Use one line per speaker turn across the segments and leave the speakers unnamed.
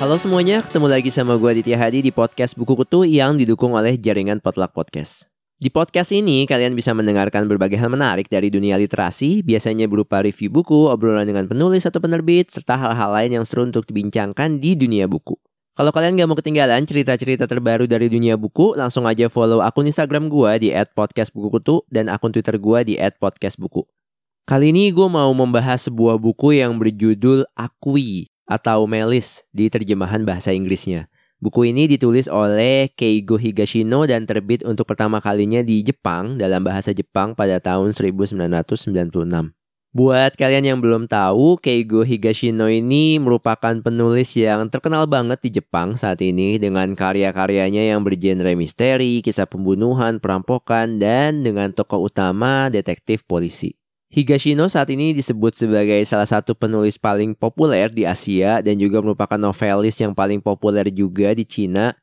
Halo semuanya, ketemu lagi sama gue Ditya Hadi di podcast Buku Kutu yang didukung oleh jaringan Potluck Podcast. Di podcast ini, kalian bisa mendengarkan berbagai hal menarik dari dunia literasi, biasanya berupa review buku, obrolan dengan penulis atau penerbit, serta hal-hal lain yang seru untuk dibincangkan di dunia buku. Kalau kalian gak mau ketinggalan cerita-cerita terbaru dari dunia buku, langsung aja follow akun Instagram gue di @podcastbukukutu dan akun Twitter gue di @podcastbuku. Kali ini gue mau membahas sebuah buku yang berjudul Akui atau Melis di terjemahan bahasa Inggrisnya. Buku ini ditulis oleh Keigo Higashino dan terbit untuk pertama kalinya di Jepang dalam bahasa Jepang pada tahun 1996. Buat kalian yang belum tahu, Keigo Higashino ini merupakan penulis yang terkenal banget di Jepang saat ini dengan karya-karyanya yang bergenre misteri, kisah pembunuhan, perampokan, dan dengan tokoh utama detektif polisi. Higashino saat ini disebut sebagai salah satu penulis paling populer di Asia dan juga merupakan novelis yang paling populer juga di Cina.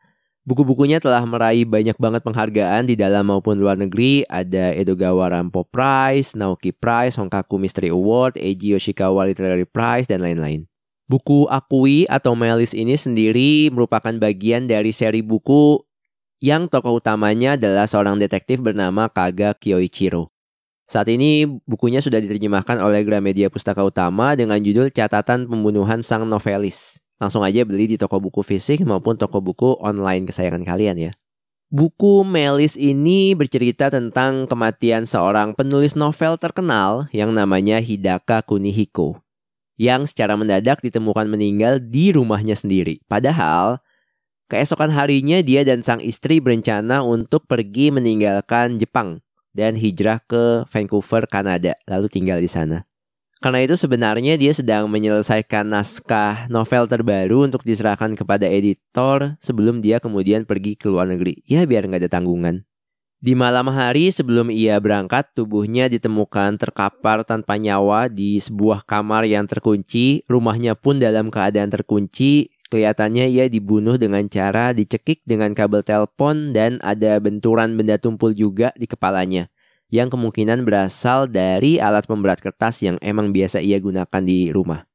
Buku-bukunya telah meraih banyak banget penghargaan di dalam maupun luar negeri. Ada Edogawa Rampo Prize, Naoki Prize, Honkaku Mystery Award, Eiji Yoshikawa Literary Prize, dan lain-lain. Buku Akui atau Melis ini sendiri merupakan bagian dari seri buku yang tokoh utamanya adalah seorang detektif bernama Kaga Kyoichiro. Saat ini bukunya sudah diterjemahkan oleh Gramedia Pustaka Utama dengan judul Catatan Pembunuhan Sang Novelis. Langsung aja beli di toko buku fisik maupun toko buku online kesayangan kalian ya. Buku Melis ini bercerita tentang kematian seorang penulis novel terkenal yang namanya Hidaka Kunihiko. Yang secara mendadak ditemukan meninggal di rumahnya sendiri. Padahal keesokan harinya dia dan sang istri berencana untuk pergi meninggalkan Jepang dan hijrah ke Vancouver, Kanada, lalu tinggal di sana. Karena itu sebenarnya dia sedang menyelesaikan naskah novel terbaru untuk diserahkan kepada editor sebelum dia kemudian pergi ke luar negeri. Ya biar nggak ada tanggungan. Di malam hari sebelum ia berangkat, tubuhnya ditemukan terkapar tanpa nyawa di sebuah kamar yang terkunci. Rumahnya pun dalam keadaan terkunci Kelihatannya ia dibunuh dengan cara dicekik dengan kabel telepon dan ada benturan benda tumpul juga di kepalanya yang kemungkinan berasal dari alat pemberat kertas yang emang biasa ia gunakan di rumah.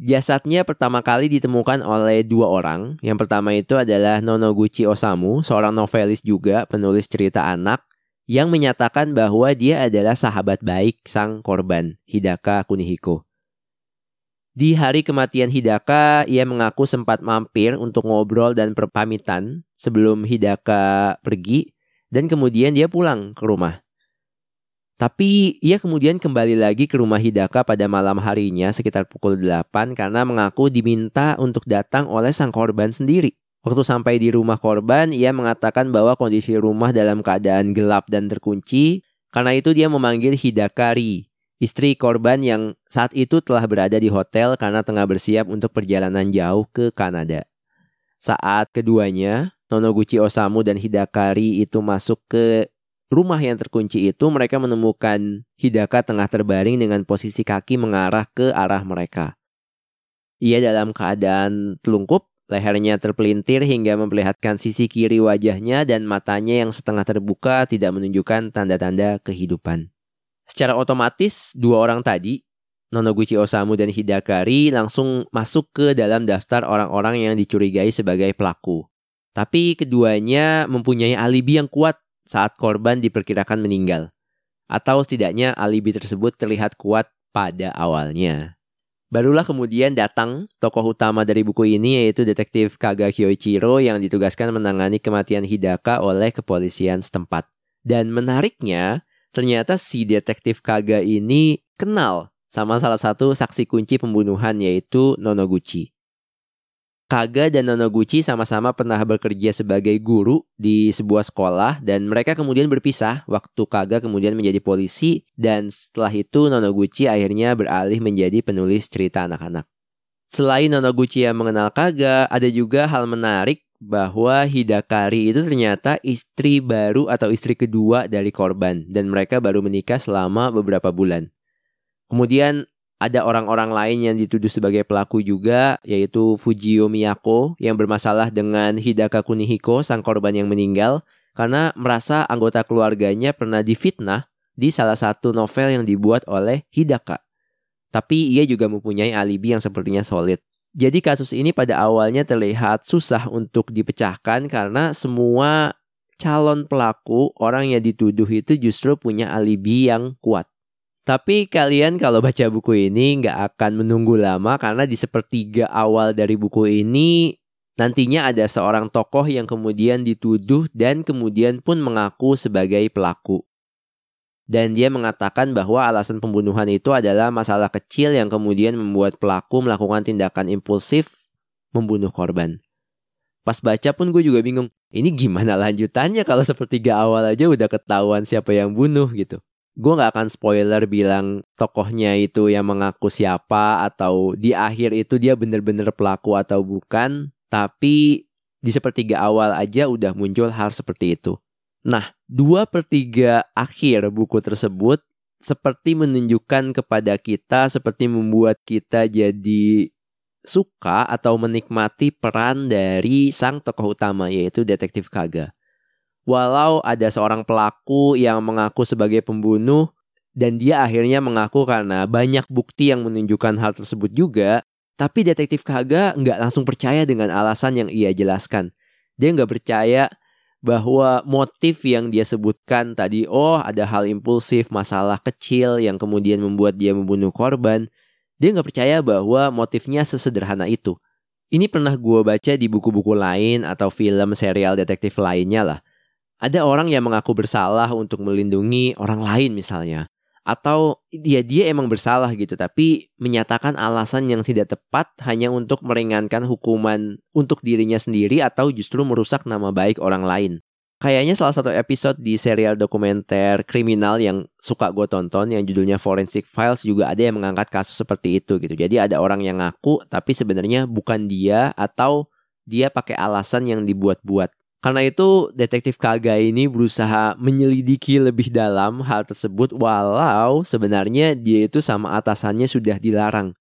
Jasadnya pertama kali ditemukan oleh dua orang. Yang pertama itu adalah Nonoguchi Osamu, seorang novelis juga penulis cerita anak yang menyatakan bahwa dia adalah sahabat baik sang korban, Hidaka Kunihiko. Di hari kematian Hidaka, ia mengaku sempat mampir untuk ngobrol dan berpamitan sebelum Hidaka pergi dan kemudian dia pulang ke rumah. Tapi ia kemudian kembali lagi ke rumah Hidaka pada malam harinya sekitar pukul 8 karena mengaku diminta untuk datang oleh sang korban sendiri. Waktu sampai di rumah korban, ia mengatakan bahwa kondisi rumah dalam keadaan gelap dan terkunci. Karena itu dia memanggil Hidakari, istri korban yang saat itu telah berada di hotel karena tengah bersiap untuk perjalanan jauh ke Kanada. Saat keduanya, Nonoguchi Osamu dan Hidakari itu masuk ke rumah yang terkunci itu, mereka menemukan Hidaka tengah terbaring dengan posisi kaki mengarah ke arah mereka. Ia dalam keadaan telungkup, lehernya terpelintir hingga memperlihatkan sisi kiri wajahnya dan matanya yang setengah terbuka tidak menunjukkan tanda-tanda kehidupan. Secara otomatis dua orang tadi, Nonoguchi Osamu dan Hidakari langsung masuk ke dalam daftar orang-orang yang dicurigai sebagai pelaku. Tapi keduanya mempunyai alibi yang kuat saat korban diperkirakan meninggal. Atau setidaknya alibi tersebut terlihat kuat pada awalnya. Barulah kemudian datang tokoh utama dari buku ini yaitu detektif Kaga Kyoichiro yang ditugaskan menangani kematian Hidaka oleh kepolisian setempat. Dan menariknya, ternyata si detektif Kaga ini kenal sama salah satu saksi kunci pembunuhan yaitu Nonoguchi. Kaga dan Nonoguchi sama-sama pernah bekerja sebagai guru di sebuah sekolah dan mereka kemudian berpisah waktu Kaga kemudian menjadi polisi dan setelah itu Nonoguchi akhirnya beralih menjadi penulis cerita anak-anak. Selain Nonoguchi yang mengenal Kaga, ada juga hal menarik bahwa Hidakari itu ternyata istri baru atau istri kedua dari korban dan mereka baru menikah selama beberapa bulan. Kemudian ada orang-orang lain yang dituduh sebagai pelaku juga yaitu Fujio Miyako yang bermasalah dengan Hidaka Kunihiko sang korban yang meninggal karena merasa anggota keluarganya pernah difitnah di salah satu novel yang dibuat oleh Hidaka. Tapi ia juga mempunyai alibi yang sepertinya solid. Jadi kasus ini pada awalnya terlihat susah untuk dipecahkan karena semua calon pelaku orang yang dituduh itu justru punya alibi yang kuat. Tapi kalian kalau baca buku ini nggak akan menunggu lama karena di sepertiga awal dari buku ini nantinya ada seorang tokoh yang kemudian dituduh dan kemudian pun mengaku sebagai pelaku dan dia mengatakan bahwa alasan pembunuhan itu adalah masalah kecil yang kemudian membuat pelaku melakukan tindakan impulsif membunuh korban. Pas baca pun gue juga bingung, ini gimana lanjutannya kalau sepertiga awal aja udah ketahuan siapa yang bunuh gitu. Gue gak akan spoiler bilang tokohnya itu yang mengaku siapa atau di akhir itu dia bener-bener pelaku atau bukan, tapi di sepertiga awal aja udah muncul hal seperti itu. Nah, dua per tiga akhir buku tersebut seperti menunjukkan kepada kita, seperti membuat kita jadi suka atau menikmati peran dari sang tokoh utama yaitu detektif Kaga. Walau ada seorang pelaku yang mengaku sebagai pembunuh dan dia akhirnya mengaku karena banyak bukti yang menunjukkan hal tersebut juga, tapi detektif Kaga nggak langsung percaya dengan alasan yang ia jelaskan. Dia nggak percaya bahwa motif yang dia sebutkan tadi, oh ada hal impulsif, masalah kecil yang kemudian membuat dia membunuh korban, dia nggak percaya bahwa motifnya sesederhana itu. Ini pernah gue baca di buku-buku lain atau film serial detektif lainnya lah. Ada orang yang mengaku bersalah untuk melindungi orang lain misalnya. Atau dia dia emang bersalah gitu tapi menyatakan alasan yang tidak tepat hanya untuk meringankan hukuman untuk dirinya sendiri atau justru merusak nama baik orang lain. Kayaknya salah satu episode di serial dokumenter kriminal yang suka gue tonton yang judulnya Forensic Files juga ada yang mengangkat kasus seperti itu gitu. Jadi ada orang yang ngaku tapi sebenarnya bukan dia atau dia pakai alasan yang dibuat-buat. Karena itu detektif Kaga ini berusaha menyelidiki lebih dalam hal tersebut walau sebenarnya dia itu sama atasannya sudah dilarang.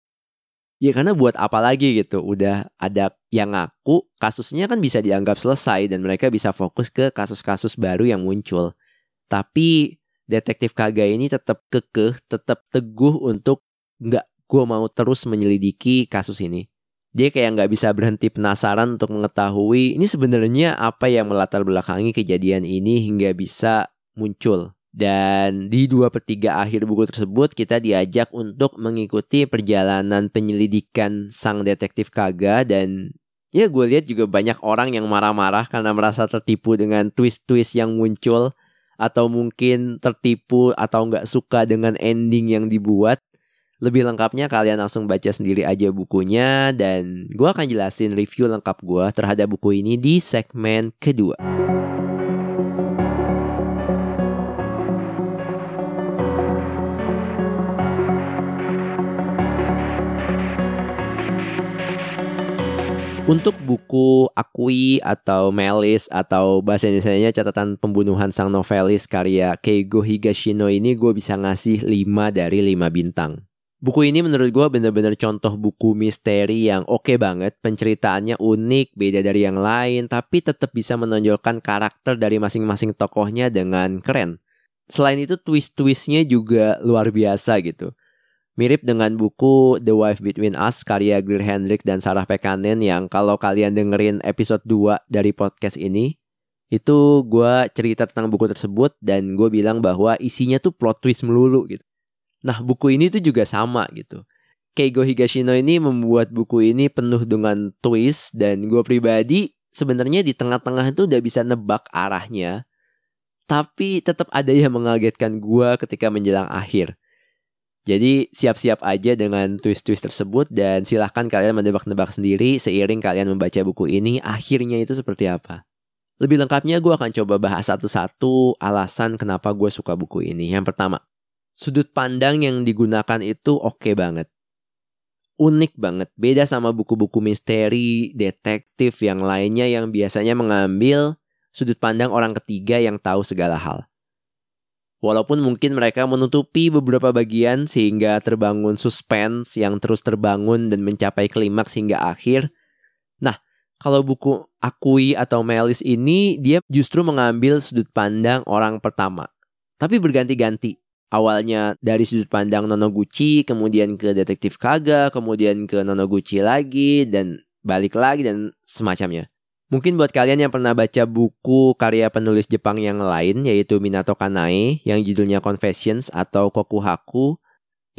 Ya karena buat apa lagi gitu, udah ada yang ngaku kasusnya kan bisa dianggap selesai dan mereka bisa fokus ke kasus-kasus baru yang muncul. Tapi detektif Kaga ini tetap kekeh, tetap teguh untuk nggak gue mau terus menyelidiki kasus ini dia kayak nggak bisa berhenti penasaran untuk mengetahui ini sebenarnya apa yang melatar belakangi kejadian ini hingga bisa muncul. Dan di dua per tiga akhir buku tersebut kita diajak untuk mengikuti perjalanan penyelidikan sang detektif Kaga dan ya gue lihat juga banyak orang yang marah-marah karena merasa tertipu dengan twist-twist yang muncul atau mungkin tertipu atau nggak suka dengan ending yang dibuat. Lebih lengkapnya kalian langsung baca sendiri aja bukunya dan gue akan jelasin review lengkap gue terhadap buku ini di segmen kedua. Untuk buku Akui atau Melis atau bahasa Indonesia catatan pembunuhan sang novelis karya Keigo Higashino ini gue bisa ngasih 5 dari 5 bintang. Buku ini menurut gue bener-bener contoh buku misteri yang oke okay banget. Penceritaannya unik, beda dari yang lain, tapi tetap bisa menonjolkan karakter dari masing-masing tokohnya dengan keren. Selain itu twist-twistnya juga luar biasa gitu. Mirip dengan buku The Wife Between Us karya Greer Hendrick dan Sarah Pekanen yang kalau kalian dengerin episode 2 dari podcast ini, itu gue cerita tentang buku tersebut dan gue bilang bahwa isinya tuh plot twist melulu gitu. Nah, buku ini tuh juga sama gitu. Keigo Higashino ini membuat buku ini penuh dengan twist dan gue pribadi sebenarnya di tengah-tengah itu udah bisa nebak arahnya. Tapi tetap ada yang mengagetkan gue ketika menjelang akhir. Jadi siap-siap aja dengan twist-twist tersebut dan silahkan kalian menebak-nebak sendiri seiring kalian membaca buku ini akhirnya itu seperti apa. Lebih lengkapnya gue akan coba bahas satu-satu alasan kenapa gue suka buku ini. Yang pertama, sudut pandang yang digunakan itu oke okay banget. Unik banget, beda sama buku-buku misteri, detektif yang lainnya yang biasanya mengambil sudut pandang orang ketiga yang tahu segala hal. Walaupun mungkin mereka menutupi beberapa bagian sehingga terbangun suspense yang terus terbangun dan mencapai klimaks hingga akhir. Nah, kalau buku Akui atau Melis ini dia justru mengambil sudut pandang orang pertama. Tapi berganti-ganti. Awalnya dari sudut pandang Nonoguchi, kemudian ke detektif Kaga, kemudian ke Nonoguchi lagi, dan balik lagi, dan semacamnya. Mungkin buat kalian yang pernah baca buku karya penulis Jepang yang lain, yaitu Minato Kanae, yang judulnya Confessions atau Kokuhaku,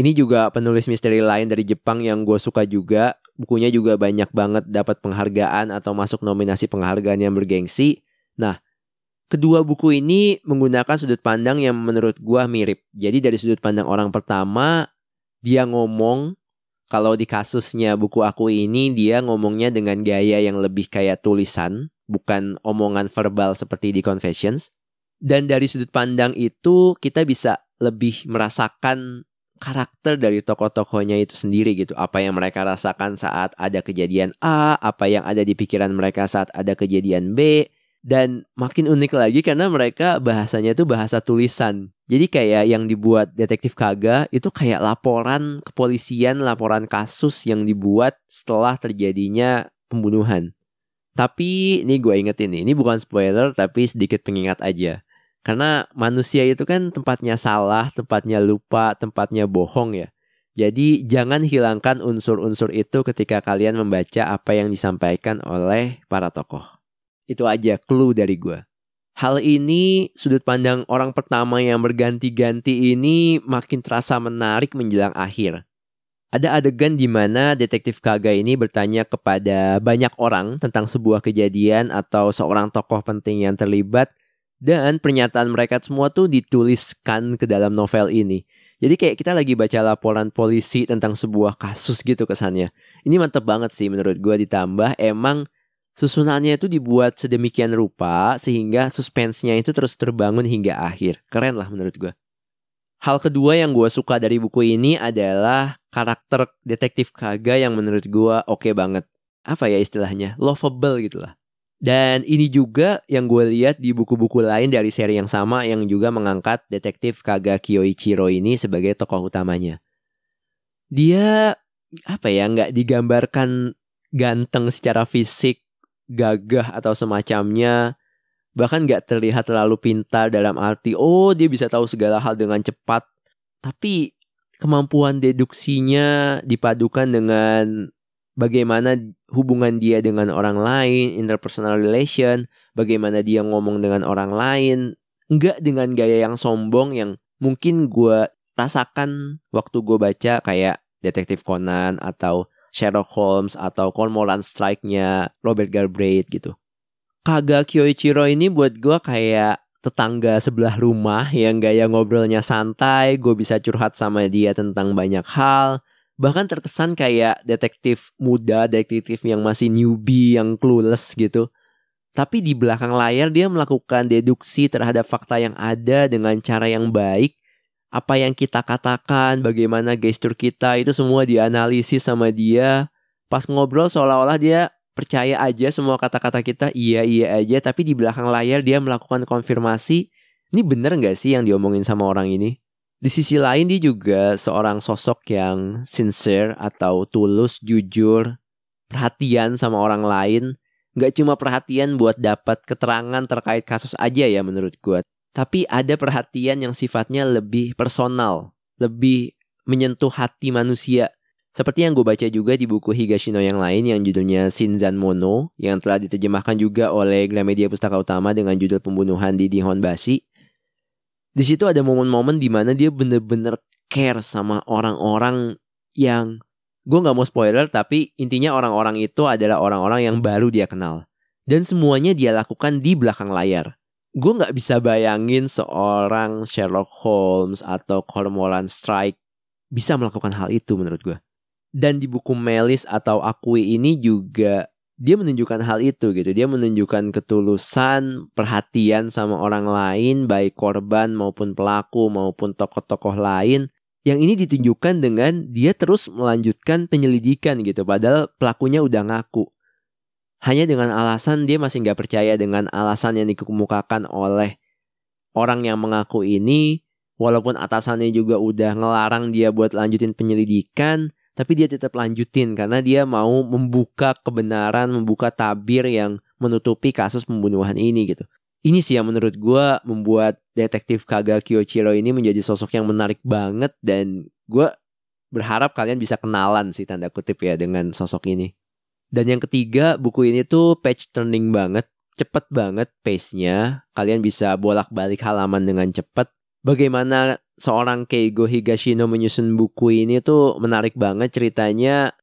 ini juga penulis misteri lain dari Jepang yang gue suka juga. Bukunya juga banyak banget dapat penghargaan atau masuk nominasi penghargaan yang bergengsi. Nah, kedua buku ini menggunakan sudut pandang yang menurut gue mirip. Jadi dari sudut pandang orang pertama, dia ngomong kalau di kasusnya buku aku ini dia ngomongnya dengan gaya yang lebih kayak tulisan, bukan omongan verbal seperti di Confessions. Dan dari sudut pandang itu kita bisa lebih merasakan karakter dari tokoh-tokohnya itu sendiri gitu. Apa yang mereka rasakan saat ada kejadian A, apa yang ada di pikiran mereka saat ada kejadian B. Dan makin unik lagi karena mereka bahasanya itu bahasa tulisan. Jadi kayak yang dibuat detektif Kaga itu kayak laporan kepolisian, laporan kasus yang dibuat setelah terjadinya pembunuhan. Tapi ini gue ingetin nih, ini bukan spoiler tapi sedikit pengingat aja. Karena manusia itu kan tempatnya salah, tempatnya lupa, tempatnya bohong ya. Jadi jangan hilangkan unsur-unsur itu ketika kalian membaca apa yang disampaikan oleh para tokoh. Itu aja clue dari gue. Hal ini sudut pandang orang pertama yang berganti-ganti ini makin terasa menarik menjelang akhir. Ada adegan di mana detektif Kaga ini bertanya kepada banyak orang tentang sebuah kejadian atau seorang tokoh penting yang terlibat dan pernyataan mereka semua tuh dituliskan ke dalam novel ini. Jadi kayak kita lagi baca laporan polisi tentang sebuah kasus gitu kesannya. Ini mantep banget sih menurut gue ditambah emang susunannya itu dibuat sedemikian rupa sehingga suspensenya itu terus terbangun hingga akhir. Keren lah menurut gue. Hal kedua yang gue suka dari buku ini adalah karakter detektif Kaga yang menurut gue oke okay banget. Apa ya istilahnya? Lovable gitu lah. Dan ini juga yang gue lihat di buku-buku lain dari seri yang sama yang juga mengangkat detektif Kaga Kyoichiro ini sebagai tokoh utamanya. Dia apa ya nggak digambarkan ganteng secara fisik, gagah atau semacamnya, bahkan nggak terlihat terlalu pintar dalam arti oh dia bisa tahu segala hal dengan cepat. Tapi kemampuan deduksinya dipadukan dengan bagaimana hubungan dia dengan orang lain, interpersonal relation, bagaimana dia ngomong dengan orang lain, enggak dengan gaya yang sombong yang mungkin gue rasakan waktu gue baca kayak Detektif Conan atau Sherlock Holmes atau Cormoran Strike-nya Robert Galbraith gitu. Kaga Kyoichiro ini buat gue kayak tetangga sebelah rumah yang gaya ngobrolnya santai, gue bisa curhat sama dia tentang banyak hal, bahkan terkesan kayak detektif muda, detektif yang masih newbie, yang clueless gitu. Tapi di belakang layar dia melakukan deduksi terhadap fakta yang ada dengan cara yang baik. Apa yang kita katakan, bagaimana gestur kita, itu semua dianalisis sama dia. Pas ngobrol seolah-olah dia percaya aja semua kata-kata kita, iya iya aja. Tapi di belakang layar dia melakukan konfirmasi, ini bener gak sih yang diomongin sama orang ini? Di sisi lain dia juga seorang sosok yang sincere atau tulus, jujur, perhatian sama orang lain. Gak cuma perhatian buat dapat keterangan terkait kasus aja ya menurut gue. Tapi ada perhatian yang sifatnya lebih personal, lebih menyentuh hati manusia. Seperti yang gue baca juga di buku Higashino yang lain yang judulnya Shinzan Mono yang telah diterjemahkan juga oleh Gramedia Pustaka Utama dengan judul Pembunuhan di Dihonbashi di situ ada momen-momen di mana dia bener-bener care sama orang-orang yang gue nggak mau spoiler tapi intinya orang-orang itu adalah orang-orang yang baru dia kenal dan semuanya dia lakukan di belakang layar. Gue nggak bisa bayangin seorang Sherlock Holmes atau Cormoran Strike bisa melakukan hal itu menurut gue. Dan di buku Melis atau Akui ini juga dia menunjukkan hal itu gitu. Dia menunjukkan ketulusan, perhatian sama orang lain, baik korban maupun pelaku maupun tokoh-tokoh lain. Yang ini ditunjukkan dengan dia terus melanjutkan penyelidikan gitu. Padahal pelakunya udah ngaku. Hanya dengan alasan dia masih nggak percaya dengan alasan yang dikemukakan oleh orang yang mengaku ini. Walaupun atasannya juga udah ngelarang dia buat lanjutin penyelidikan, tapi dia tetap lanjutin karena dia mau membuka kebenaran, membuka tabir yang menutupi kasus pembunuhan ini gitu. Ini sih yang menurut gue membuat detektif Kaga Kyochiro ini menjadi sosok yang menarik banget dan gue berharap kalian bisa kenalan sih tanda kutip ya dengan sosok ini. Dan yang ketiga, buku ini tuh page turning banget, cepet banget pace-nya. Kalian bisa bolak-balik halaman dengan cepet. Bagaimana seorang Keigo Higashino menyusun buku ini tuh menarik banget ceritanya.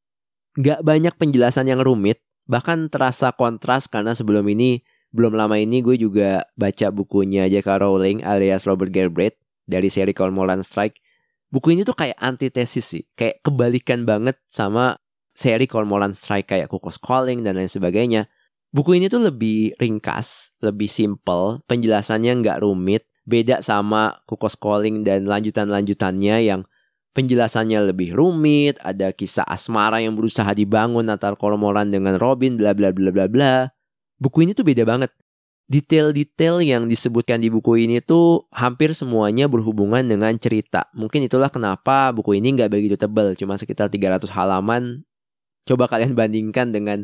Gak banyak penjelasan yang rumit, bahkan terasa kontras karena sebelum ini, belum lama ini gue juga baca bukunya J.K. Rowling alias Robert Galbraith dari seri Cormoran Strike. Buku ini tuh kayak antitesis sih, kayak kebalikan banget sama seri Cormoran Strike kayak Kukos Calling dan lain sebagainya. Buku ini tuh lebih ringkas, lebih simple, penjelasannya nggak rumit, Beda sama Kukos Calling dan lanjutan-lanjutannya yang penjelasannya lebih rumit, ada kisah asmara yang berusaha dibangun antara Kormoran dengan Robin, bla bla bla bla bla. Buku ini tuh beda banget. Detail-detail yang disebutkan di buku ini tuh hampir semuanya berhubungan dengan cerita. Mungkin itulah kenapa buku ini nggak begitu tebal, cuma sekitar 300 halaman. Coba kalian bandingkan dengan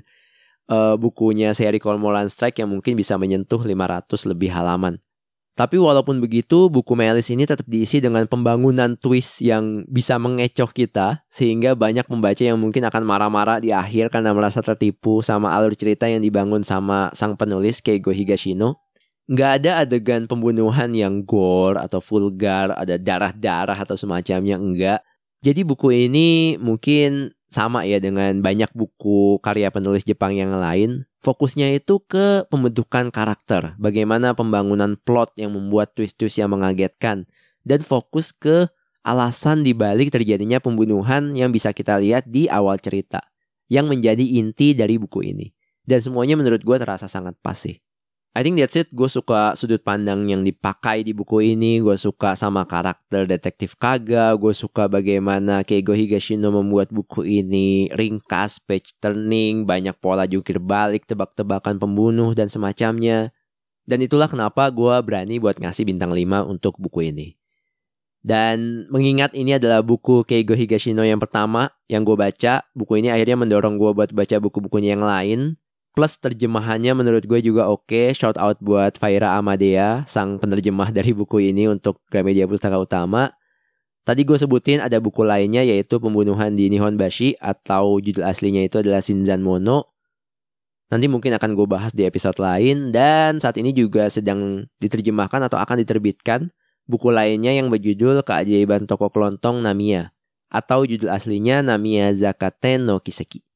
uh, bukunya seri Kormoran Strike yang mungkin bisa menyentuh 500 lebih halaman. Tapi walaupun begitu, buku Melis ini tetap diisi dengan pembangunan twist yang bisa mengecoh kita, sehingga banyak pembaca yang mungkin akan marah-marah di akhir karena merasa tertipu sama alur cerita yang dibangun sama sang penulis Keigo Higashino. Nggak ada adegan pembunuhan yang gore atau vulgar, ada darah-darah atau semacamnya, enggak. Jadi buku ini mungkin sama ya dengan banyak buku karya penulis Jepang yang lain, fokusnya itu ke pembentukan karakter, bagaimana pembangunan plot yang membuat twist-twist yang mengagetkan, dan fokus ke alasan dibalik terjadinya pembunuhan yang bisa kita lihat di awal cerita, yang menjadi inti dari buku ini. Dan semuanya menurut gue terasa sangat pas sih. I think that's it. Gue suka sudut pandang yang dipakai di buku ini. Gue suka sama karakter detektif Kaga. Gue suka bagaimana Keigo Higashino membuat buku ini ringkas, page turning, banyak pola jungkir balik, tebak-tebakan pembunuh dan semacamnya. Dan itulah kenapa gue berani buat ngasih bintang 5 untuk buku ini. Dan mengingat ini adalah buku Keigo Higashino yang pertama yang gue baca, buku ini akhirnya mendorong gue buat baca buku-bukunya yang lain Plus terjemahannya menurut gue juga oke. Okay. Shout out buat Faira Amadea, sang penerjemah dari buku ini untuk Gramedia Pustaka Utama. Tadi gue sebutin ada buku lainnya yaitu Pembunuhan di Nihonbashi atau judul aslinya itu adalah Shinzan Mono. Nanti mungkin akan gue bahas di episode lain dan saat ini juga sedang diterjemahkan atau akan diterbitkan buku lainnya yang berjudul Keajaiban Toko Kelontong Namiya atau judul aslinya Namiya Zakaten no Kiseki.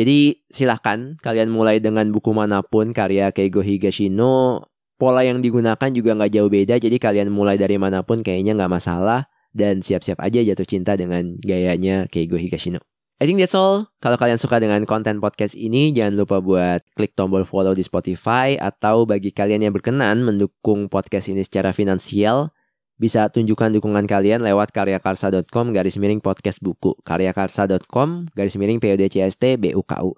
Jadi silahkan kalian mulai dengan buku mana pun karya Keigo Higashino. Pola yang digunakan juga nggak jauh beda, jadi kalian mulai dari mana pun kayaknya nggak masalah. Dan siap-siap aja jatuh cinta dengan gayanya Keigo Higashino. I think that's all. Kalau kalian suka dengan konten podcast ini, jangan lupa buat klik tombol follow di Spotify atau bagi kalian yang berkenan mendukung podcast ini secara finansial, bisa tunjukkan dukungan kalian lewat karyakarsa.com garis miring podcast buku. karyakarsa.com garis miring PODCST BUKU.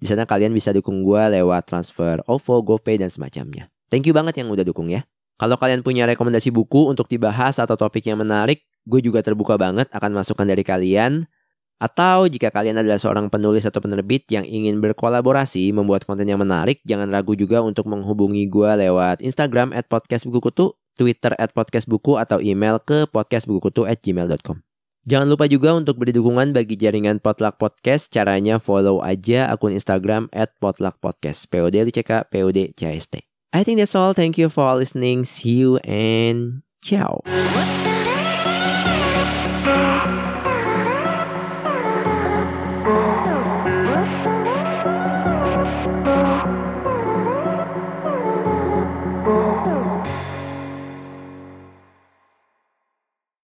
Di sana kalian bisa dukung gue lewat transfer OVO, GoPay, dan semacamnya. Thank you banget yang udah dukung ya. Kalau kalian punya rekomendasi buku untuk dibahas atau topik yang menarik, gue juga terbuka banget akan masukan dari kalian. Atau jika kalian adalah seorang penulis atau penerbit yang ingin berkolaborasi membuat konten yang menarik, jangan ragu juga untuk menghubungi gue lewat Instagram at podcast buku kutu Twitter at podcastbuku atau email ke podcastbukukutu at gmail.com. Jangan lupa juga untuk beri dukungan bagi jaringan Potluck Podcast. Caranya follow aja akun Instagram at Potluck Podcast. POD LCK, POD CST. I think that's all. Thank you for listening. See you and ciao.